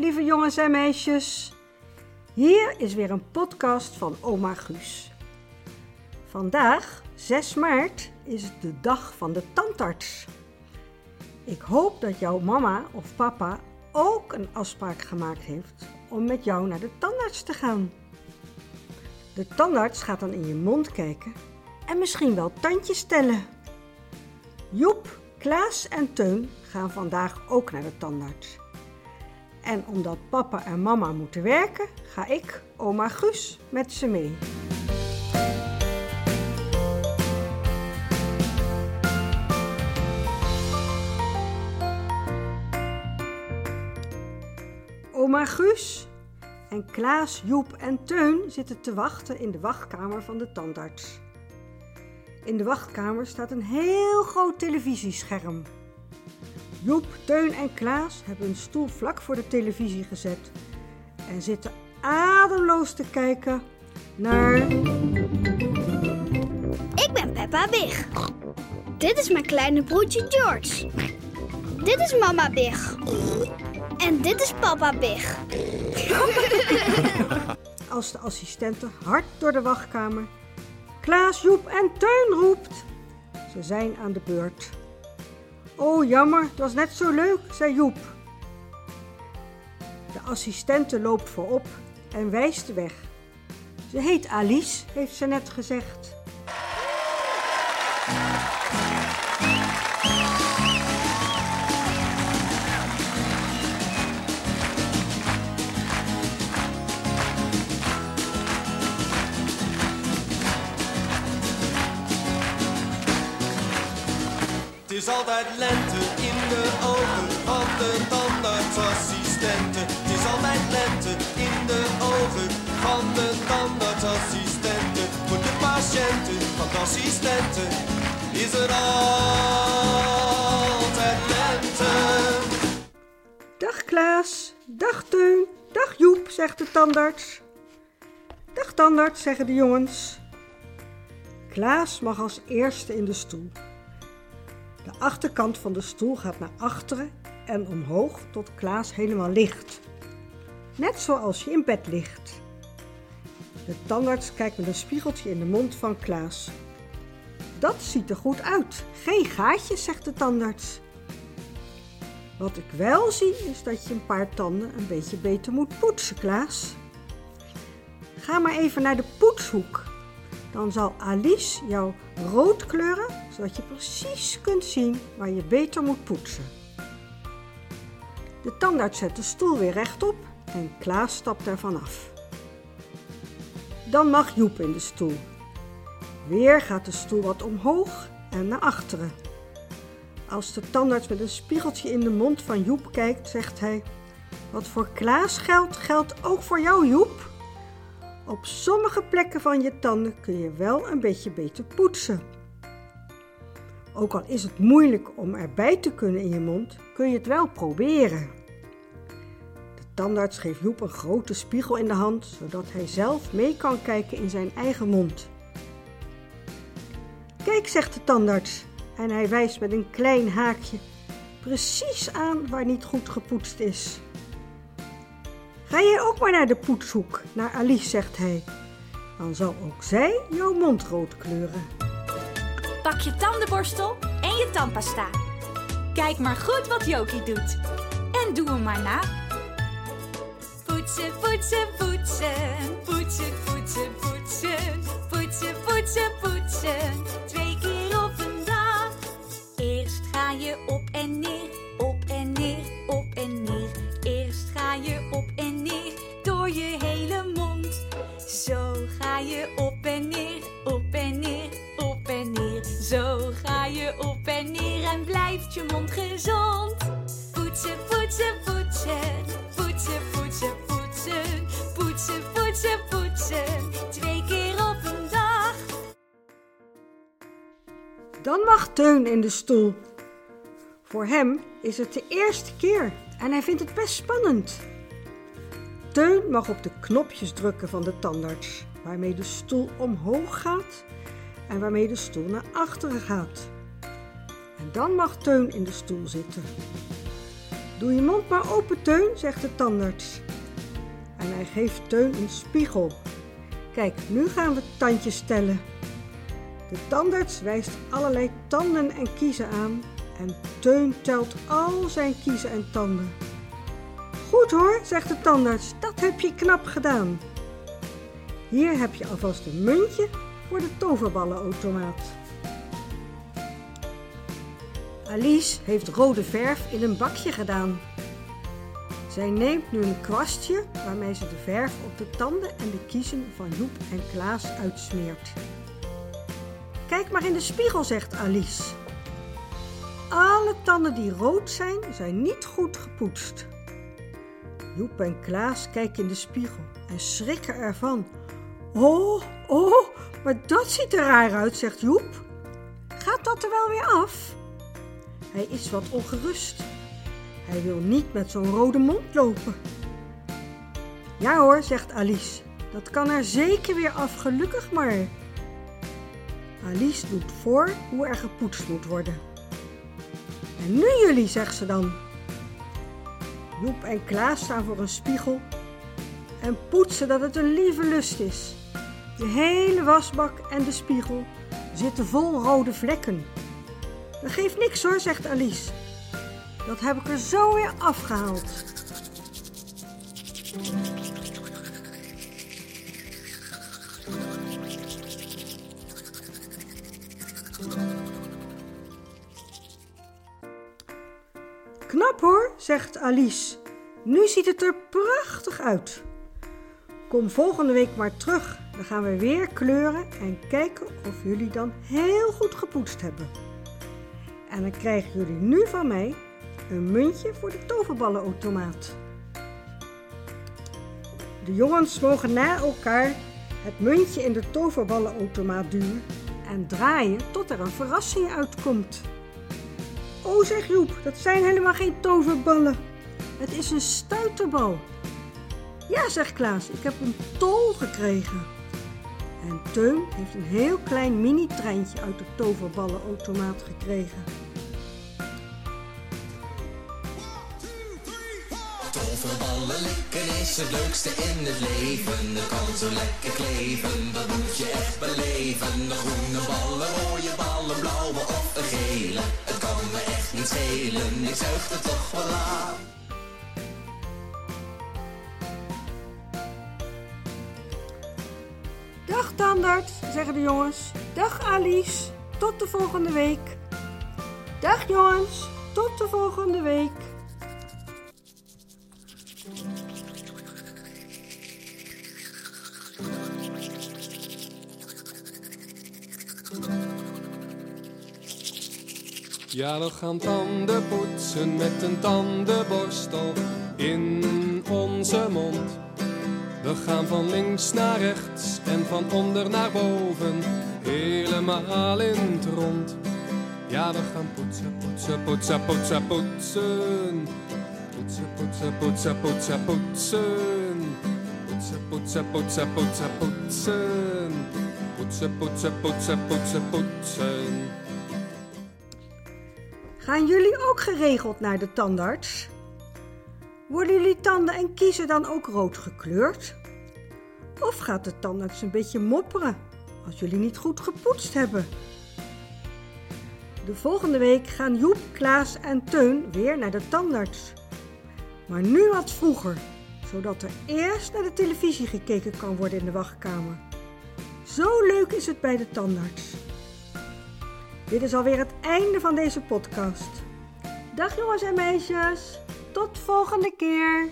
Lieve jongens en meisjes. Hier is weer een podcast van Oma Guus. Vandaag, 6 maart, is het de dag van de tandarts. Ik hoop dat jouw mama of papa ook een afspraak gemaakt heeft om met jou naar de tandarts te gaan. De tandarts gaat dan in je mond kijken en misschien wel tandjes tellen. Joep, Klaas en Teun gaan vandaag ook naar de tandarts. En omdat papa en mama moeten werken, ga ik, oma Guus, met ze mee. Oma Guus en Klaas, Joep en Teun zitten te wachten in de wachtkamer van de tandarts. In de wachtkamer staat een heel groot televisiescherm. Joep, Teun en Klaas hebben een stoel vlak voor de televisie gezet en zitten ademloos te kijken naar. Ik ben Peppa Big. Dit is mijn kleine broertje George. Dit is mama Big. En dit is papa Big. Als de assistente hard door de wachtkamer Klaas, Joep en Teun roept. Ze zijn aan de beurt. Oh, jammer, het was net zo leuk, zei Joep. De assistente loopt voorop en wijst weg. Ze heet Alice, heeft ze net gezegd. Is altijd lente in de ogen van de tandartsassistenten. Het is altijd lente in de ogen van de tandartsassistenten. Voor de patiënten van de assistenten is er altijd lente. Dag Klaas, dag Teun, dag Joep, zegt de tandarts. Dag tandarts, zeggen de jongens. Klaas mag als eerste in de stoel. De achterkant van de stoel gaat naar achteren en omhoog tot Klaas helemaal ligt. Net zoals je in bed ligt. De tandarts kijkt met een spiegeltje in de mond van Klaas. Dat ziet er goed uit. Geen gaatjes, zegt de tandarts. Wat ik wel zie is dat je een paar tanden een beetje beter moet poetsen, Klaas. Ga maar even naar de poetshoek. Dan zal Alice jou rood kleuren, zodat je precies kunt zien waar je beter moet poetsen. De tandarts zet de stoel weer rechtop en Klaas stapt ervan af. Dan mag Joep in de stoel. Weer gaat de stoel wat omhoog en naar achteren. Als de tandarts met een spiegeltje in de mond van Joep kijkt, zegt hij: Wat voor Klaas geldt, geldt ook voor jou, Joep. Op sommige plekken van je tanden kun je wel een beetje beter poetsen. Ook al is het moeilijk om erbij te kunnen in je mond, kun je het wel proberen. De tandarts geeft Joep een grote spiegel in de hand, zodat hij zelf mee kan kijken in zijn eigen mond. Kijk, zegt de tandarts, en hij wijst met een klein haakje precies aan waar niet goed gepoetst is. Ga jij ook maar naar de poetshoek, naar Alice, zegt hij. Dan zal ook zij jouw mond rood kleuren. Pak je tandenborstel en je tandpasta. Kijk maar goed wat Jokie doet. En doe hem maar na. Poetsen, poetsen, poetsen. Poetsen, poetsen, poetsen. Je op en neer en blijft je mond gezond. Poetsen, poetsen, poetsen. Poetsen, poetsen, poetsen. Poetsen, poetsen, poetsen. Twee keer op een dag. Dan mag Teun in de stoel. Voor hem is het de eerste keer en hij vindt het best spannend. Teun mag op de knopjes drukken van de tandarts, waarmee de stoel omhoog gaat en waarmee de stoel naar achteren gaat. En dan mag Teun in de stoel zitten. Doe je mond maar open, Teun, zegt de tandarts. En hij geeft Teun een spiegel. Kijk, nu gaan we tandjes tellen. De tandarts wijst allerlei tanden en kiezen aan en Teun telt al zijn kiezen en tanden. Goed hoor, zegt de tandarts, dat heb je knap gedaan. Hier heb je alvast een muntje voor de toverballenautomaat. Alice heeft rode verf in een bakje gedaan. Zij neemt nu een kwastje waarmee ze de verf op de tanden en de kiezen van Joep en Klaas uitsmeert. Kijk maar in de spiegel, zegt Alice. Alle tanden die rood zijn, zijn niet goed gepoetst. Joep en Klaas kijken in de spiegel en schrikken ervan. Oh, oh, maar dat ziet er raar uit, zegt Joep. Gaat dat er wel weer af? Hij is wat ongerust. Hij wil niet met zo'n rode mond lopen. Ja hoor, zegt Alice. Dat kan er zeker weer af, gelukkig maar. Alice doet voor hoe er gepoetst moet worden. En nu jullie, zegt ze dan. Joep en Klaas staan voor een spiegel en poetsen dat het een lieve lust is. De hele wasbak en de spiegel zitten vol rode vlekken. Dat geeft niks hoor, zegt Alice. Dat heb ik er zo weer afgehaald. Knap hoor, zegt Alice. Nu ziet het er prachtig uit. Kom volgende week maar terug. Dan gaan we weer kleuren en kijken of jullie dan heel goed gepoetst hebben. En dan krijgen jullie nu van mij een muntje voor de toverballenautomaat. De jongens mogen na elkaar het muntje in de toverballenautomaat duwen en draaien tot er een verrassing uitkomt. Oh, zegt Joep, dat zijn helemaal geen toverballen. Het is een stuiterbal. Ja, zegt Klaas, ik heb een tol gekregen. En Teun heeft een heel klein mini-treintje uit de toverballenautomaat gekregen. Is het leukste in het leven. Het kan zo lekker kleven, dat moet je echt beleven. De groene ballen, rode ballen, blauwe of een gele. Het kan me echt niet schelen, ik zuig er toch wel aan. Dag tandarts, zeggen de jongens. Dag Alice, tot de volgende week. Dag jongens, tot de volgende week. Ja, we gaan tanden poetsen met een tandenborstel in onze mond. We gaan van links naar rechts en van onder naar boven, helemaal in het rond. Ja, we gaan poetsen, poetsen, poetsen, poetsen, poetsen. Poetsen, poetsen, poetsen, poetsen, poetsen. Poetsen, poetsen, poetsen, poetsen, poetsen. Poetsen, poetsen, poetsen, poetsen, poetsen. Gaan jullie ook geregeld naar de tandarts? Worden jullie tanden en kiezen dan ook rood gekleurd? Of gaat de tandarts een beetje mopperen als jullie niet goed gepoetst hebben? De volgende week gaan Joep, Klaas en Teun weer naar de tandarts. Maar nu wat vroeger, zodat er eerst naar de televisie gekeken kan worden in de wachtkamer. Zo leuk is het bij de tandarts. Dit is alweer het einde van deze podcast. Dag jongens en meisjes, tot volgende keer.